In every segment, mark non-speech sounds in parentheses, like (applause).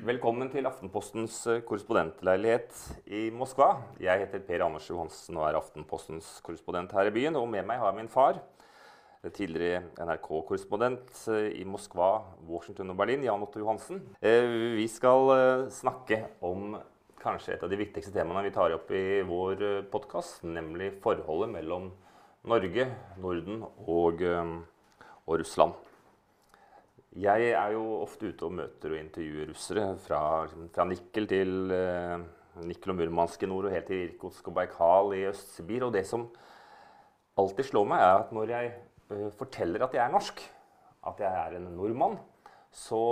Velkommen til Aftenpostens eh, korrespondentleilighet i Moskva. Jeg heter Per Anders Johansen og er Aftenpostens korrespondent her i byen. Og med meg har jeg min far, tidligere NRK-korrespondent eh, i Moskva, Washington og Berlin, Jan Otto Johansen. Eh, vi skal snakke om kanskje et av de viktigste temaene vi tar opp i vår podkast, nemlig forholdet mellom Norge, Norden og, og Russland. Jeg er jo ofte ute og møter og intervjuer russere fra, liksom, fra Nikkel til eh, Nikkel og Murmansk i nord og helt til Irkutsk og Baikal i Øst-Sibir. Og det som alltid slår meg, er at når jeg eh, forteller at jeg er norsk, at jeg er en nordmann, så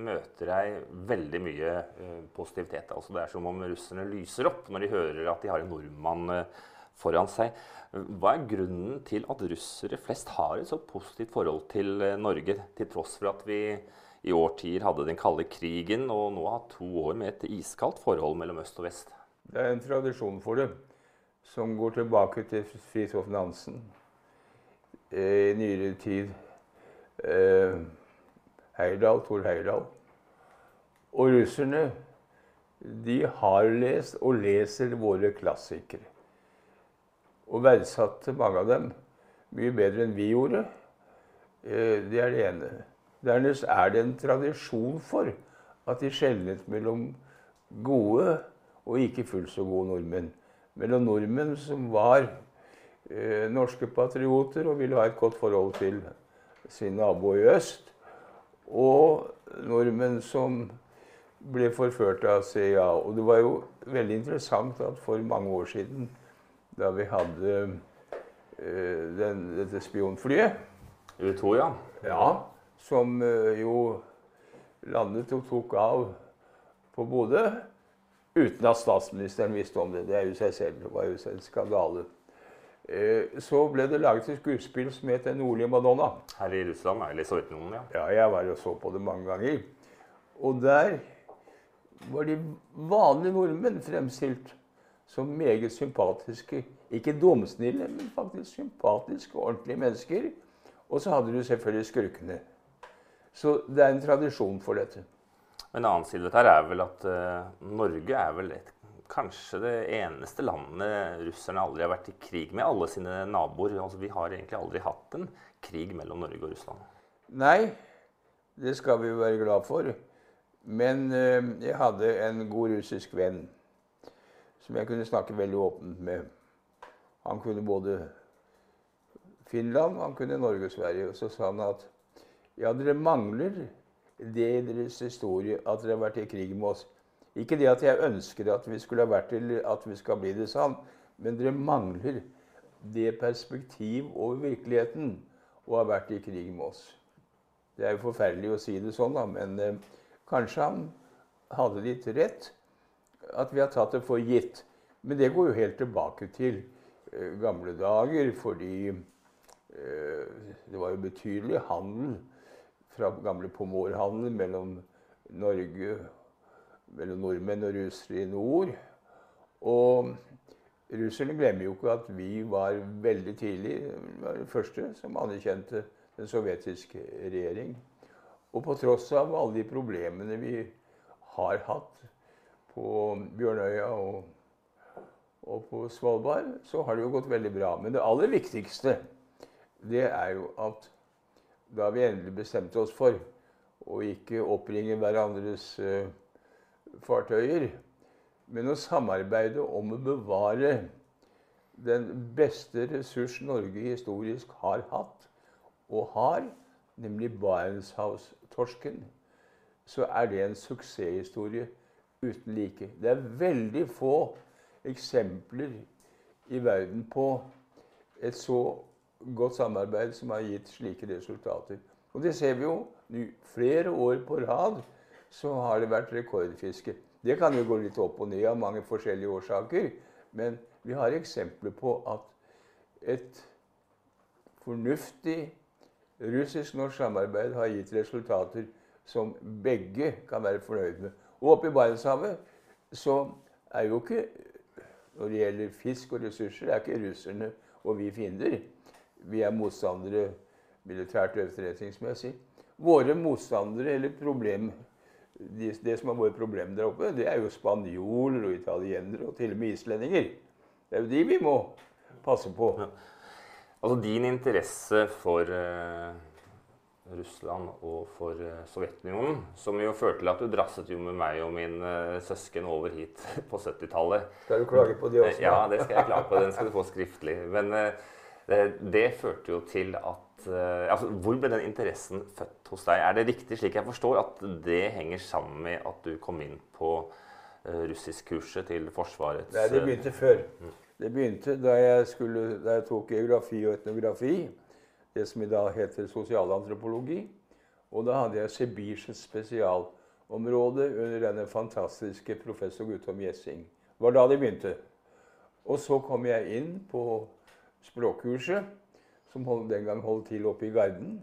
møter jeg veldig mye eh, positivitet. Altså, det er som om russerne lyser opp når de hører at de har en nordmann eh, foran seg. Hva er grunnen til at russere flest har et så positivt forhold til eh, Norge, til tross for at vi i årtier hadde den kalde krigen, og nå har to år med et iskaldt forhold mellom øst og vest? Det er en tradisjon for det som går tilbake til Fridtjof Nansen eh, i nyere tid. Eh, Heyerdahl, Tor Heyerdahl. Og russerne de har lest og leser våre klassikere og verdsatte mange av dem mye bedre enn vi gjorde. Eh, det er det ene. Dernest er det en tradisjon for at de skjelnet mellom gode og ikke fullt så gode nordmenn. Mellom nordmenn som var eh, norske patrioter og ville ha et godt forhold til sin nabo i øst, og nordmenn som ble forført av CIA. Og det var jo veldig interessant at for mange år siden da vi hadde uh, den, dette spionflyet. U2, ja. Ja, Som uh, jo landet og tok av på Bodø uten at statsministeren visste om det. Det er jo seg selv. Det var jo en skandale. Uh, så ble det laget et skuespill som het 'Den nordlige Madonna'. Her i Russland, eller Sovjetunionen, ja. Ja, jeg var og så på det mange ganger. Og der var de vanlige nordmenn fremstilt som meget sympatiske. Ikke dumsnille, men faktisk sympatiske, ordentlige mennesker. Og så hadde du selvfølgelig skurkene. Så det er en tradisjon for dette. En annen side her er vel at uh, Norge er vel et, kanskje det eneste landet russerne aldri har vært i krig med. Alle sine naboer. Altså, vi har egentlig aldri hatt en krig mellom Norge og Russland. Nei, det skal vi jo være glad for. Men uh, jeg hadde en god russisk venn som jeg kunne snakke veldig åpent med. Han kunne både Finland, han kunne Norge og Sverige. Og så sa han at ja, dere mangler det i deres historie at dere har vært i krig med oss. Ikke det at jeg ønsker at vi skulle ha vært eller at vi skal bli det, sa han. Men dere mangler det perspektiv over virkeligheten å ha vært i krig med oss. Det er jo forferdelig å si det sånn, da, men eh, kanskje han hadde litt rett at vi har tatt det for gitt. Men det går jo helt tilbake til eh, gamle dager, fordi eh, det var jo betydelig handel fra gamle pomorhandel mellom Norge mellom nordmenn og russere i nord. Og russerne glemmer jo ikke at vi var veldig tidlig var de første som anerkjente den sovjetiske regjering. Og på tross av alle de problemene vi har hatt på Bjørnøya og, og, på Svalbard, så har det jo gått veldig bra. Men det aller viktigste, det er jo at da vi endelig bestemte oss for å ikke oppringe hverandres uh, fartøyer, men å samarbeide om å bevare den beste ressurs Norge historisk har hatt og har, nemlig Barentshavstorsken, så er det en suksesshistorie uten like. Det er veldig få eksempler i verden på et så godt samarbeid som har gitt slike resultater. Og det ser vi jo. Flere år på rad så har det vært rekordfiske. Det kan jo gå litt opp og ned av mange forskjellige årsaker, men vi har eksempler på at et fornuftig russisk-norsk samarbeid har gitt resultater som begge kan være fornøyd med. Og oppe i Barentshavet så er jo ikke Når det gjelder fisk og ressurser, er ikke russerne og vi fiender. Vi er motstandere militært og etterretningsmessig. Våre motstandere eller problem, de, det som er våre problemer der oppe, det er jo spanjoler og italienere og til og med islendinger. Det er jo de vi må passe på. Ja. Altså din interesse for uh, Russland og for uh, Sovjetunionen, som jo førte til at du drasset jo med meg og min uh, søsken over hit (laughs) på 70-tallet. Skal du klage på det også? Ja, det skal jeg klage på. Den skal du få skriftlig. Men det, det førte jo til at altså, Hvor ble den interessen født hos deg? Er det riktig slik jeg forstår, at det henger sammen med at du kom inn på russiskkurset til Forsvarets Nei, det begynte før. Mm. Det begynte da jeg, skulle, da jeg tok geografi og etnografi, det som i dag heter sosialantropologi. Og da hadde jeg Sibirs spesialområde under denne fantastiske professor Guttorm Gjessing. Det var da det begynte. Og så kom jeg inn på språkkurset, som den gang holdt til oppe i Garden.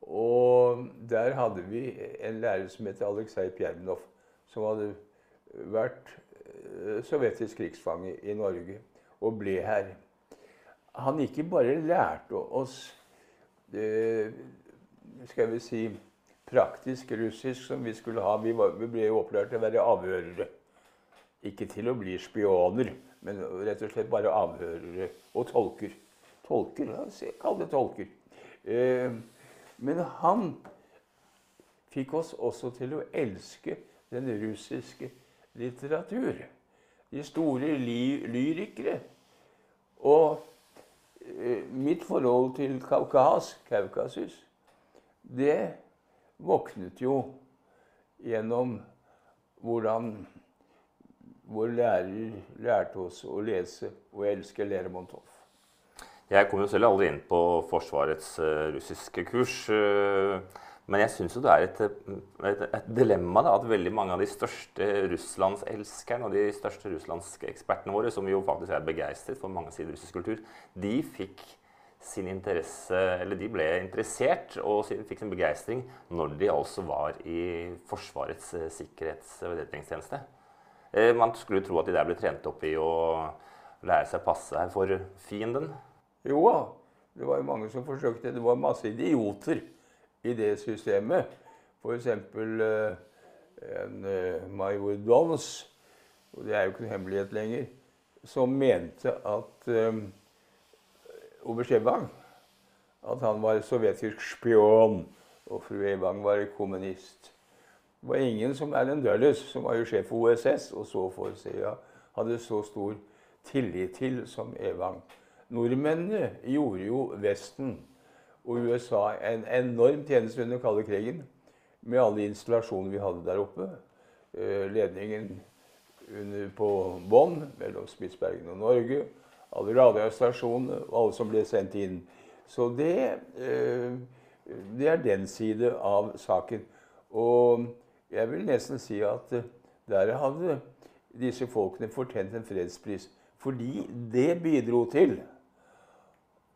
Og der hadde vi en lærer som het Aleksej Pjernov, som hadde vært Eh, sovjetisk krigsfange i Norge og ble her. Han ikke bare lærte oss det, skal vi si, praktisk russisk som vi skulle ha. Vi, var, vi ble jo opplært til å være avhørere. Ikke til å bli spioner, men rett og slett bare avhørere og tolker. Tolker, la oss kall det tolker. Eh, men han fikk oss også til å elske den russiske litteratur de store ly lyrikere. Og eh, mitt forhold til Kaukas, Kaukasus, det våknet jo gjennom hvordan vår lærer lærte oss å lese og elske Lermontov. Jeg kom jo selv aldri inn på Forsvarets uh, russiske kurs. Men jeg syns jo det er et, et, et dilemma da, at veldig mange av de største russlandselskerne og de største russlandske ekspertene våre, som jo faktisk er begeistret for mange sider russisk kultur, de fikk sin interesse, eller de ble interessert og fikk sin begeistring når de altså var i Forsvarets eh, sikkerhets- og etterretningstjeneste. Eh, man skulle tro at de der ble trent opp i å lære seg å passe her for fienden. Jo da, det var jo mange som forsøkte. Det var masse idioter i det systemet. F.eks. Uh, en uh, major Dons, og det er jo ikke en hemmelighet lenger, som mente at um, oberst Evang at han var sovjetisk spion, og fru Evang var kommunist. Det var ingen som Erlend Dulles, som var jo sjef for OSS, og så for CIA, hadde så stor tillit til som Evang. Nordmennene gjorde jo Vesten og USA en enorm tjeneste under kalde krigen med alle installasjonene vi hadde der oppe. Eh, ledningen under, på bånn mellom Spitsbergen og Norge. Alle radiostasjonene og alle som ble sendt inn. Så det, eh, det er den side av saken. Og jeg vil nesten si at eh, der hadde disse folkene fortjent en fredspris. Fordi det bidro til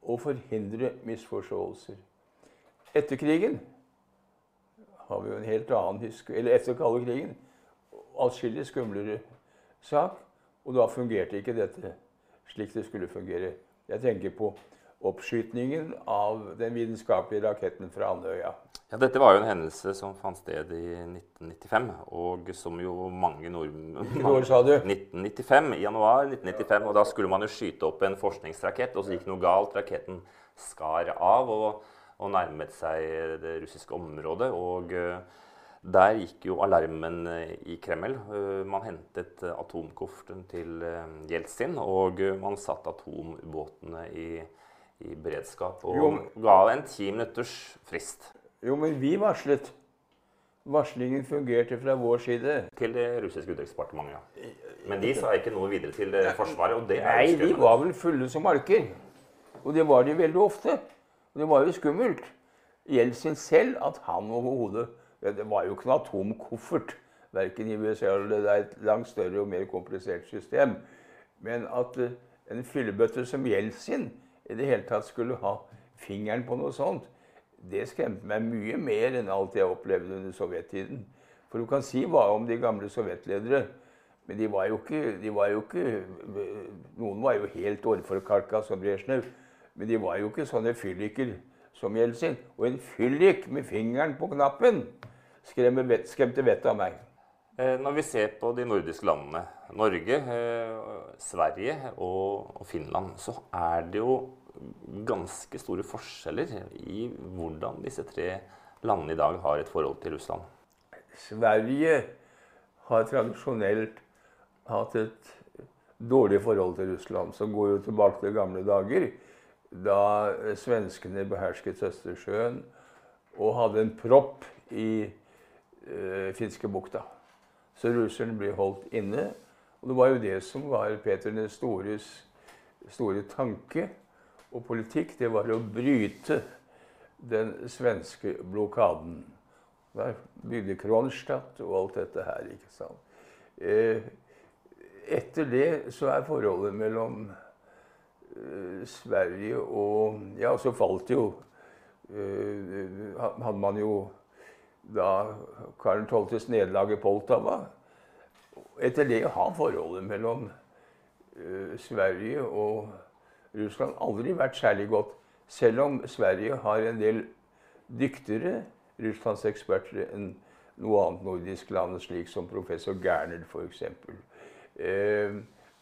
å forhindre misforståelser. Etter krigen har vi jo en helt annen husk, eller etter kalde krigen atskillig skumlere sak. Og da fungerte ikke dette slik det skulle fungere. Jeg tenker på oppskytingen av den vitenskapelige raketten fra Andøya. Ja, Dette var jo en hendelse som fant sted i 1995, og som jo mange nordmenn Hvor sa du? 1995, I januar 1995. Og da skulle man jo skyte opp en forskningsrakett, og så gikk noe galt. Raketten skar av og, og nærmet seg det russiske området. og... Uh, der gikk jo alarmen eh, i Kreml. Uh, man hentet atomkofferten til Jeltsin, og man satte atomubåtene i i beredskap og jo, ga en ti minutters frist. Jo, men vi varslet. Varslingen fungerte fra vår side. Til det russiske utenriksdepartementet. Men de sa ikke noe videre til Forsvaret. og det er Nei, de var vel fulle som marker. Og det var de veldig ofte. Og det var jo skummelt. Jeltsin selv at han overhodet Det var jo ikke noen atomkoffert. Verken i USA eller det er et langt større og mer komplisert system. Men at eh, en fyllebøtte som Jeltsin i det hele tatt skulle ha fingeren på noe sånt, det skremte meg mye mer enn alt jeg opplevde under sovjettiden. For du kan si hva om de gamle sovjetledere, men de var jo ikke, de var jo ikke Noen var jo helt årforkalka som Brezjnev, men de var jo ikke sånne fylliker som Jeltsin. Og en fyllik med fingeren på knappen skremte vettet av meg. Eh, når vi ser på de nordiske landene, Norge, eh, Sverige og, Finland, så er det jo ganske store forskjeller i hvordan disse tre landene i dag har et forhold til Russland. Sverige har tradisjonelt hatt et dårlig forhold til Russland, som går jo tilbake til gamle dager, da svenskene behersket Østersjøen og hadde en propp i uh, Finskebukta. Så russerne ble holdt inne. Og det var jo det som var Peter den stores store tanke og politikk. Det var å bryte den svenske blokaden. Der bygde Kronstadt og alt dette her. ikke sant? Eh, etter det så er forholdet mellom eh, Sverige og Ja, så falt jo eh, Hadde man jo da Karl 12.s nederlag i Poltava. Etter det har forholdet mellom Sverige og Russland aldri vært særlig godt. Selv om Sverige har en del dyktigere russlandseksperter enn noe annet nordisk land, slik som professor Gerner f.eks. Eh,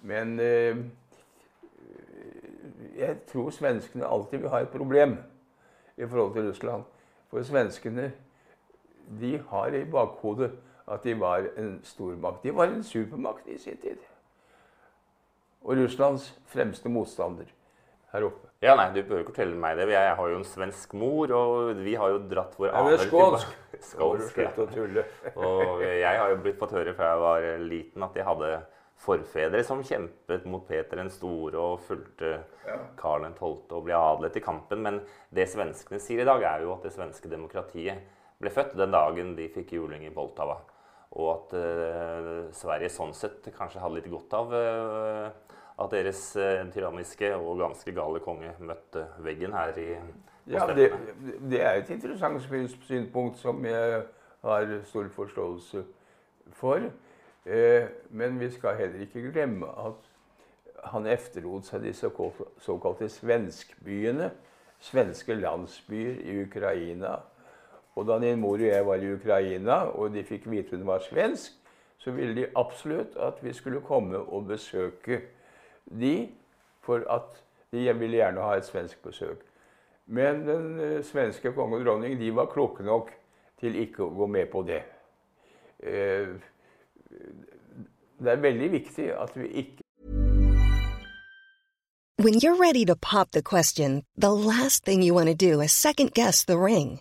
men eh, jeg tror svenskene alltid vil ha et problem i forhold til Russland. For svenskene de har i bakhodet at de var en stormakt. De var en supermakt i sin tid. Og Russlands fremste motstander her oppe. Ja, nei, Du bør ikke fortelle meg det. Jeg har jo en svensk mor, og vi har jo dratt vår aner skånsk. (laughs) skånsk ja. og jeg har jo blitt fått høre fra jeg var liten at jeg hadde forfedre som kjempet mot Peter den store og fulgte ja. Karl 12. og ble adlet i kampen. Men det svenskene sier i dag, er jo at det svenske demokratiet ble født den dagen de fikk juling i Poltava. Og at uh, Sverige sånn sett kanskje hadde litt godt av uh, at deres uh, tyranniske og ganske gale konge møtte veggen her i ja, det, det, er et interessant synspunkt som jeg har stor forståelse for. Eh, men vi skal heller ikke glemme at han efterlot seg de såkalte svenskbyene. Svenske landsbyer i Ukraina. Og da min mor og jeg var i Ukraina, og de fikk vite hun var svensk, så ville de absolutt at vi skulle komme og besøke de, for at de ville gjerne ha et svensk besøk. Men den eh, svenske konge og dronning de var kloke nok til ikke å gå med på det. Eh, det er veldig viktig at vi ikke When you're ready to pop the question, the last thing you want to do is second guess the ring.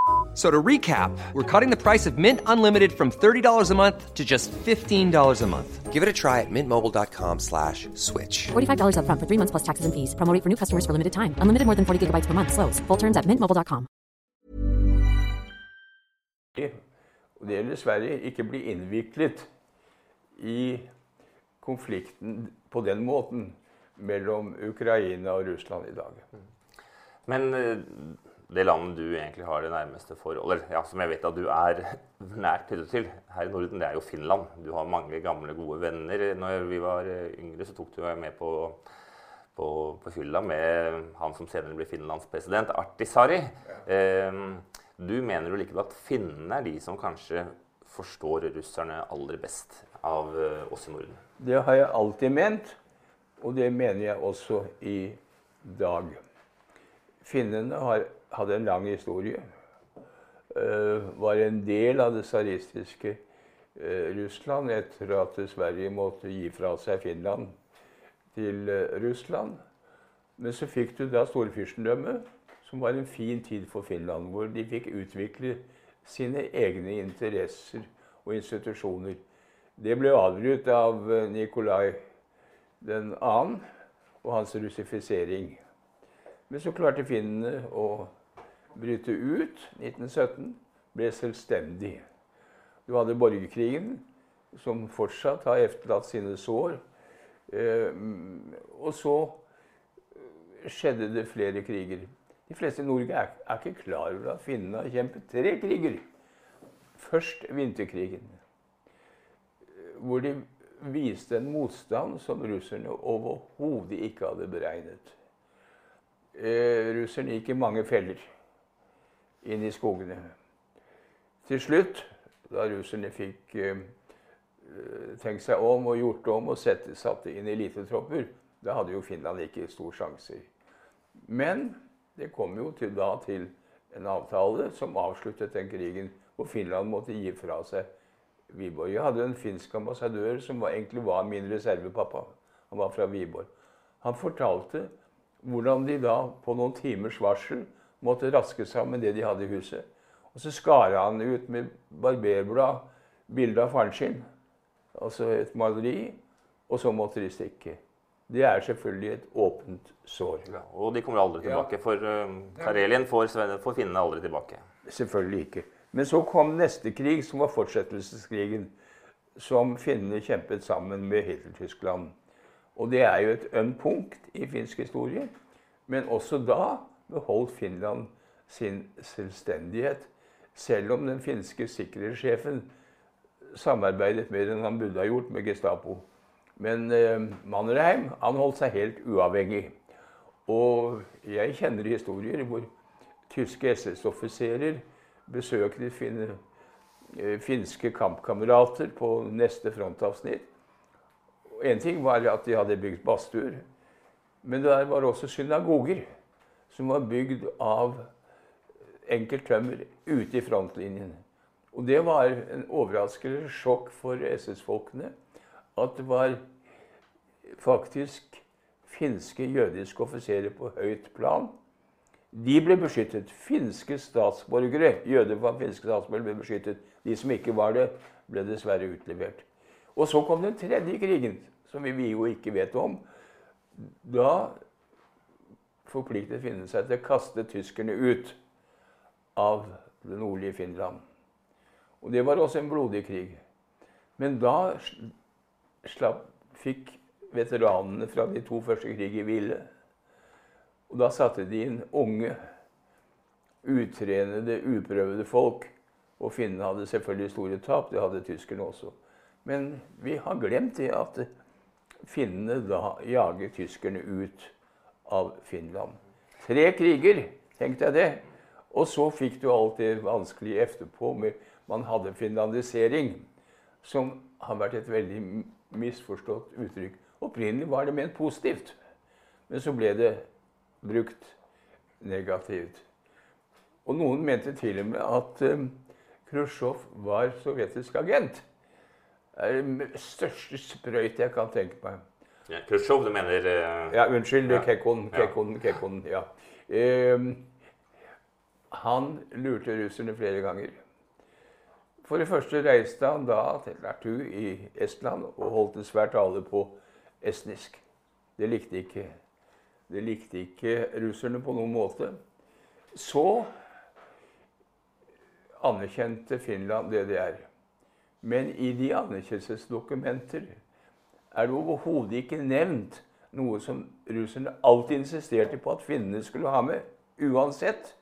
So to recap, we're cutting the price of Mint Unlimited from $30 a month to just $15 a month. Give it a try at mintmobile.com slash switch. $45 up front for three months plus taxes and fees. Promo for new customers for limited time. Unlimited more than 40 gigabytes per month. Slows. Full terms at mintmobile.com. det gjelder Sverige, ikke bli innviklet i konflikten på den måten mellom Ukraina og Russland i dag. Men eh, det landet du egentlig har det nærmeste forholdet, ja, som jeg vet at du er (laughs) nært knyttet til her i Norden, det er jo Finland. Du har mange gamle, gode venner. Når vi var eh, yngre, så tok du meg med på, på, på fylla med han som senere ble Finlands president, Artisari. Eh, du mener jo likevel at finnene er de som kanskje forstår russerne aller best av eh, oss i Norden? Det har jeg alltid ment, og det mener jeg også i dag. Finnene har, hadde en lang historie. Uh, var en del av det tsaristiske uh, Russland etter at Sverige måtte gi fra seg Finland til uh, Russland. Men så fikk du da storfyrstendømmet, som var en fin tid for Finland, hvor de fikk utvikle sine egne interesser og institusjoner. Det ble avbrutt av Nikolai 2. og hans russifisering. Men så klarte finnene å bryte ut 1917, ble selvstendig. Du hadde borgerkrigen, som fortsatt har efterlatt sine sår. Eh, og så skjedde det flere kriger. De fleste i Norge er, ikke klar over at finnene har kjempet tre kriger. Først vinterkrigen, hvor de viste en motstand som russerne overhodet ikke hadde beregnet eh, russerne gikk i mange feller inn i skogene. Til slutt, da russerne fikk eh, tenkt seg om og gjort om og sette, satte inn elitetropper, da hadde jo Finland ikke stor sjanse. Men det kom jo til, da til en avtale som avsluttet den krigen, hvor Finland måtte gi fra seg Viborg. Jeg hadde en finsk ambassadør som var, egentlig var min reservepappa. Han var fra Viborg. Han fortalte hvordan de da på noen timers varsel måtte raske sammen det de hadde i huset. Og så skar han ut med barberblad bilde av faren sin, altså et maleri, og så måtte de stikke. Det er selvfølgelig et åpent sår. Ja, og de kommer aldri tilbake, ja. for uh, Karelien får, får finnene aldri tilbake. Selvfølgelig ikke. Men så kom neste krig, som var fortsettelseskrigen, som finnene kjempet sammen med Hitler-Tyskland. Og det er jo et ømt punkt i finsk historie. Men også da beholdt Finland sin selvstendighet, selv om den finske sikkerhetssjefen samarbeidet mer enn han burde ha gjort med Gestapo. Men eh, Mannerheim han holdt seg helt uavhengig. Og jeg kjenner historier hvor tyske SS-offiserer besøkte finne, eh, finske kampkamerater på neste frontavsnitt en ting var at de hadde bygd badstuer, men der var også synagoger som var bygd av enkelt tømmer ute i frontlinjen. Og det var en overraskende sjokk for SS-folkene at det var faktisk finske jødiske offiserer på høyt plan. De ble beskyttet. Finske statsborgere, jøder fra finske statsborgere ble beskyttet. De som ikke var det, ble dessverre utlevert. Og så kom den tredje krigen, som vi jo ikke vet om. Da forpliktet finnene seg til å kaste tyskerne ut av det nordlige Finland. Og det var også en blodig krig. Men da slapp, fikk veteranene fra de to første kriger hvile. Og da satte de inn unge, utrenede, uprøvede folk. Og finnene hadde selvfølgelig store tap. Det hadde tyskerne også. Men vi har glemt det at finnene da jager tyskerne ut av Finland. Tre kriger, tenkte jeg det. Og så fikk du alt det vanskelige etterpå Man hadde finlandisering, som har vært et veldig misforstått uttrykk. Opprinnelig var det ment positivt, men så ble det brukt negativt. Og noen mente til og med at um, Khrusjtsjov var sovjetisk agent Det er det største sprøyt jeg kan tenke meg. Ja, Khrusjtsjov, du mener uh, Ja, unnskyld. Ja. Kekon. Kekon, Kekon ja. Um, han lurte russerne flere ganger. For det første reiste han da til Lartu i Estland og holdt en svær tale på estnisk. Det likte ikke, det likte ikke russerne på noen måte. Så anerkjente Finland DDR. Men i de anerkjennelsesdokumenter er det overhodet ikke nevnt noe som russerne alltid insisterte på at finnene skulle ha med, uansett.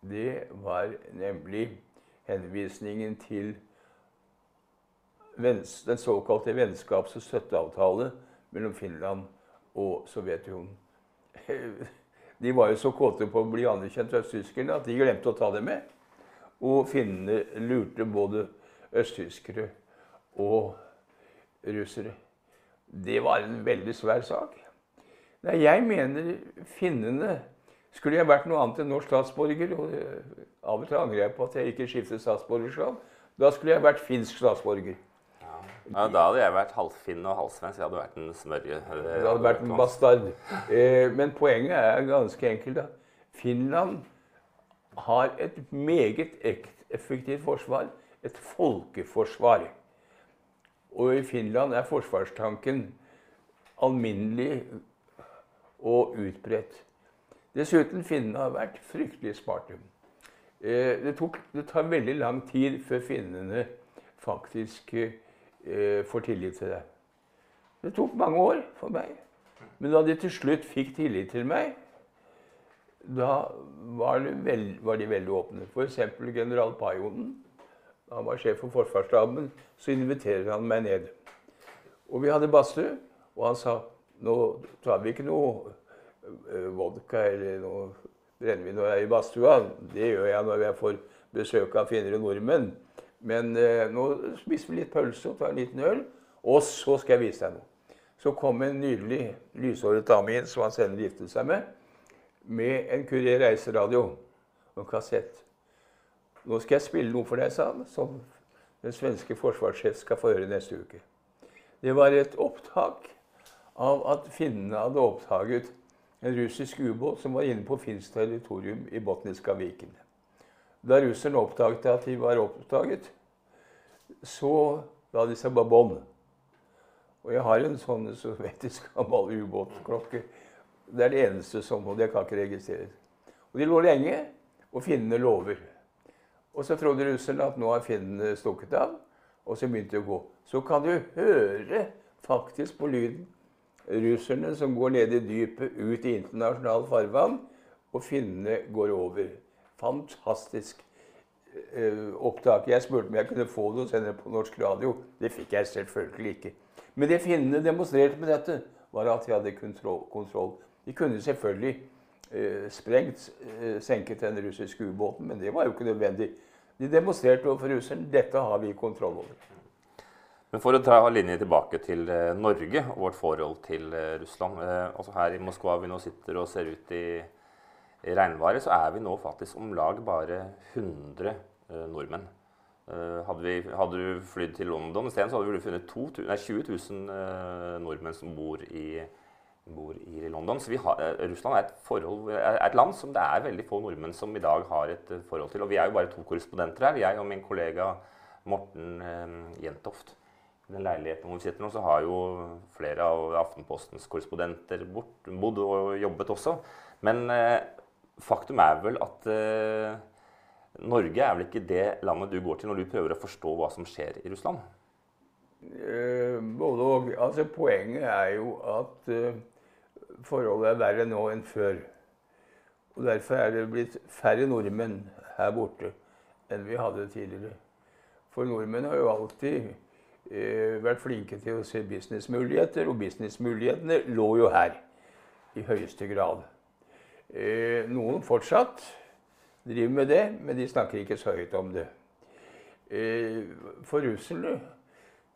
Det var nemlig henvisningen til den såkalte vennskaps- og støtteavtale mellom Finland og Sovjetunionen. (laughs) De var jo så kåte på å bli anerkjent østtyskerne at de glemte å ta det med. Og finnene lurte både østtyskere og russere. Det var en veldig svær sak. Nei, jeg mener finnene Skulle jeg vært noe annet enn norsk statsborger og Av og til angrer jeg på at jeg ikke skiftet statsborgerskap. Da skulle jeg vært finsk statsborger. Ja, da hadde jeg vært halvfinn og halvsvensk. Jeg hadde vært en smørje. Det hadde vært en bastard. Eh, men poenget er ganske enkelt. da. Finland har et meget effektivt forsvar. Et folkeforsvar. Og i Finland er forsvarstanken alminnelig og utbredt. Dessuten finnene har vært fryktelig smarte. Eh, det, tok, det, tar veldig lang tid før finnene faktisk eh, får tillit til deg. Det tok mange år for meg. Men da de til slutt fikk tillit til meg, da var, veld, var de veldig åpne. F.eks. general Pajonen. Da han var sjef for Forsvarsstaben, så inviterer han meg ned. Og vi hadde badstue, og han sa nå tar vi ikke noe eh, vodka eller noe brennevin når jeg er i badstua. Det gjør jeg når jeg får besøk av finere nordmenn. Men eh, nå spiser vi litt pølse og tar en liten øl, og så skal jeg vise deg noe. Så kom en nydelig lyshåret dame inn som han senere giftet seg med, med en Kurer reiseradio og en kassett. Nå skal jeg spille noe for deg, sa han, som den svenske forsvarssjef skal få høre neste uke. Det var et opptak av at finnene hadde oppdaget en russisk ubåt som var inne på finsk territorium i Botniska viken. Da russerne oppdaget at de var oppdaget, så la de seg bånd. Og jeg har en sånn sovjetisk gammel ubåtklokke. Det er det eneste som Og det kan ikke registreres. Og de lå lenge, og finnene lover. Og så trodde russerne at nå har finnene stukket av, og så begynte de å gå. Så kan du høre faktisk på lyden russerne som går ned i dypet, ut i internasjonalt farvann, og finnene går over. Fantastisk eh, opptak. Jeg spurte om jeg kunne få sende det på norsk radio. Det fikk jeg selvfølgelig ikke. Men det finnene demonstrerte med dette, var at de hadde kontroll. De kunne selvfølgelig sprengt, eh, senket den russiske ubåten, men det var jo ikke nødvendig. De demonstrerte overfor russeren dette har vi kontroll over. Men For å ta linje tilbake til eh, Norge og vårt forhold til eh, Russland. Eh, altså Her i Moskva vi nå sitter og ser ut i i regnværet så er vi nå faktisk om lag bare 100 eh, nordmenn. Eh, hadde, vi, hadde, du flydd til London isteden, så hadde vi funnet 20, nei, 20 000 eh, nordmenn som bor i, bor i London. Så har, eh, Russland er et, forhold, er et, land som det er veldig få nordmenn som i dag har et eh, forhold til. Og vi er jo bare to korrespondenter her, jeg og min kollega Morten eh, Jentoft. I den leiligheten hvor vi sitter nå, så har jo flere av Aftenpostens korrespondenter bodd og jobbet også. Men faktum er vel at eh, Norge er vel ikke det landet du går til når du prøver å forstå hva som skjer i Russland? Uh, både og. Altså, poenget er jo at uh, forholdet er verre nå enn før. Og Derfor er det blitt færre nordmenn her borte enn vi hadde tidligere. For nordmenn har jo alltid vært flinke til å se businessmuligheter, og businessmulighetene lå jo her i høyeste grad. Eh, noen fortsatt driver med det, men de snakker ikke så høyt om det. Eh, for russerne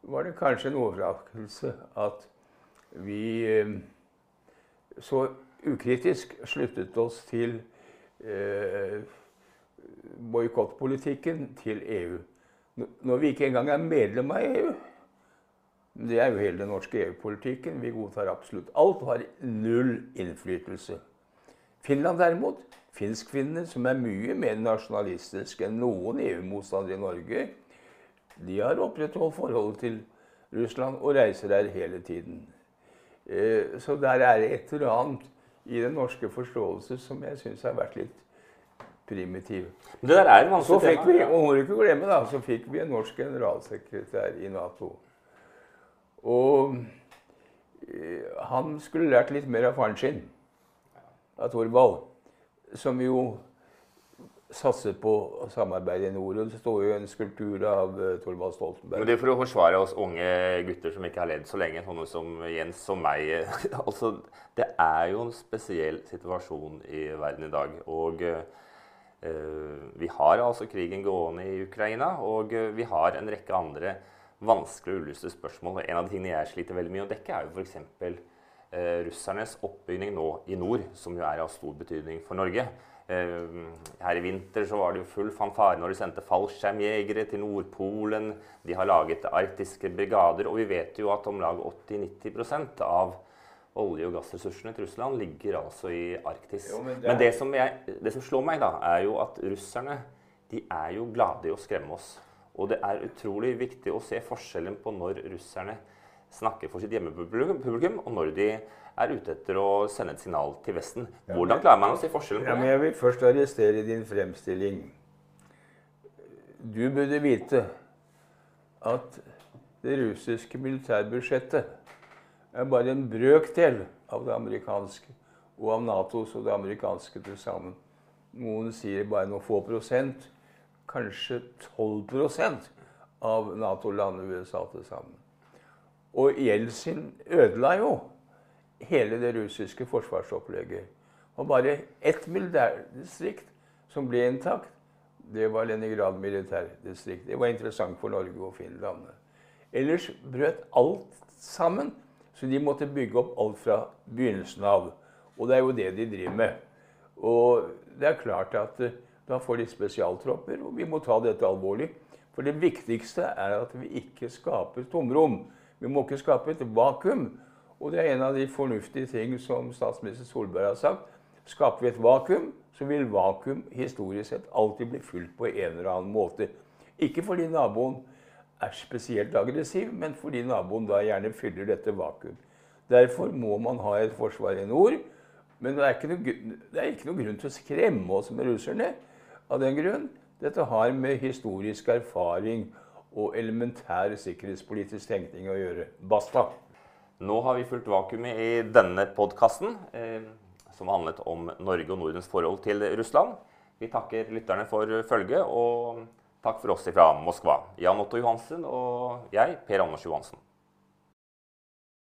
var det kanskje en overraskelse at vi eh, så ukritisk sluttet oss til eh, boikottpolitikken til EU. Når vi ikke engang er medlem av EU Det er jo hele den norske EU-politikken. Vi godtar absolutt alt og har null innflytelse. Finland derimot, finskfinnene, som er mye mer nasjonalistiske enn noen EU-motstandere i Norge, de har opprettholdt forholdet til Russland og reiser der hele tiden. Eh, så der er det et eller annet i den norske forståelse som jeg syns har vært litt primitiv. Men det der er en Så vanskelig fikk vi, og må ikke glemme da, så fikk vi en norsk generalsekretær i Nato. Og eh, han skulle lært litt mer av faren sin, av Thorvald, som jo satset på samarbeid i nord. Og det står jo en skulptur av eh, Thorvald Men Stoltenberg. det er for å forsvare oss unge gutter som ikke har ledd så lenge, sånne som Jens og meg. (laughs) altså, det er jo en spesiell situasjon i verden i dag. Og Uh, vi har altså krigen gående i Ukraina, og uh, vi har en rekke andre vanskelige og uløste spørsmål. En av de tingene jeg sliter veldig mye å dekke, er jo f.eks. Eh, russernes oppbygging nå i nord, som jo er av stor betydning for Norge. Eh, her i vinter så var det jo full fanfare når de sendte fallskjermjegere til Nordpolen. De har laget arktiske brigader, og vi vet jo at om lag 80-90% av olje- og gassressursene til Russland ligger altså i Arktis. Jo, men men, det er- det, som jeg, det som slår meg, da, er jo at russerne de er jo glade i å skremme oss. Og det er utrolig viktig å se forskjellen på når russerne snakker for sitt hjemmepublikum, publikum, og når de er ute etter å sende et signal til Vesten. Hvordan klarer man å se forskjellen Ja, på men det? jeg vil først arrestere din fremstilling. Du burde vite at det russiske militærbudsjettet er bare en brøkdel av det amerikanske og av Natos og det amerikanske til sammen. Noen sier bare noen få prosent. Kanskje 12% av Nato-landet USA til sammen. Og Jeltsin ødela jo hele det russiske forsvarsopplegget. Og bare ett militærdistrikt som ble intakt, det var Leningrad militærdistrikt. Det var interessant for Norge og Finland. Ellers brøt alt sammen, så de måtte bygge opp alt fra begynnelsen av. Og det er jo det de driver med. Og det er klart at eh, da får de spesialtropper, og vi må ta dette alvorlig. For det viktigste er at vi ikke skaper tomrom. Vi må ikke skape et vakuum. Og det er en av de fornuftige ting som statsminister Solberg har sagt. Skaper vi et vakuum, så vil vakuum historisk sett alltid bli fylt på en eller annen måte. Ikke fordi naboen er spesielt aggressiv, men fordi naboen da gjerne fyller dette vakuum. Derfor må man ha et forsvar i nord. Men det er, ikke noe, er ikke noe grunn til å skremme oss med russerne av den grunn. Dette har med historisk erfaring og elementær sikkerhetspolitisk tenkning å gjøre. Basta. Nå har vi fulgt vakuumet i denne podkasten, eh, som handlet om Norge og Nordens forhold til Russland. Vi takker lytterne for følget, og takk for oss fra Moskva. Jan Otto Johansen og jeg, Per Anders Johansen.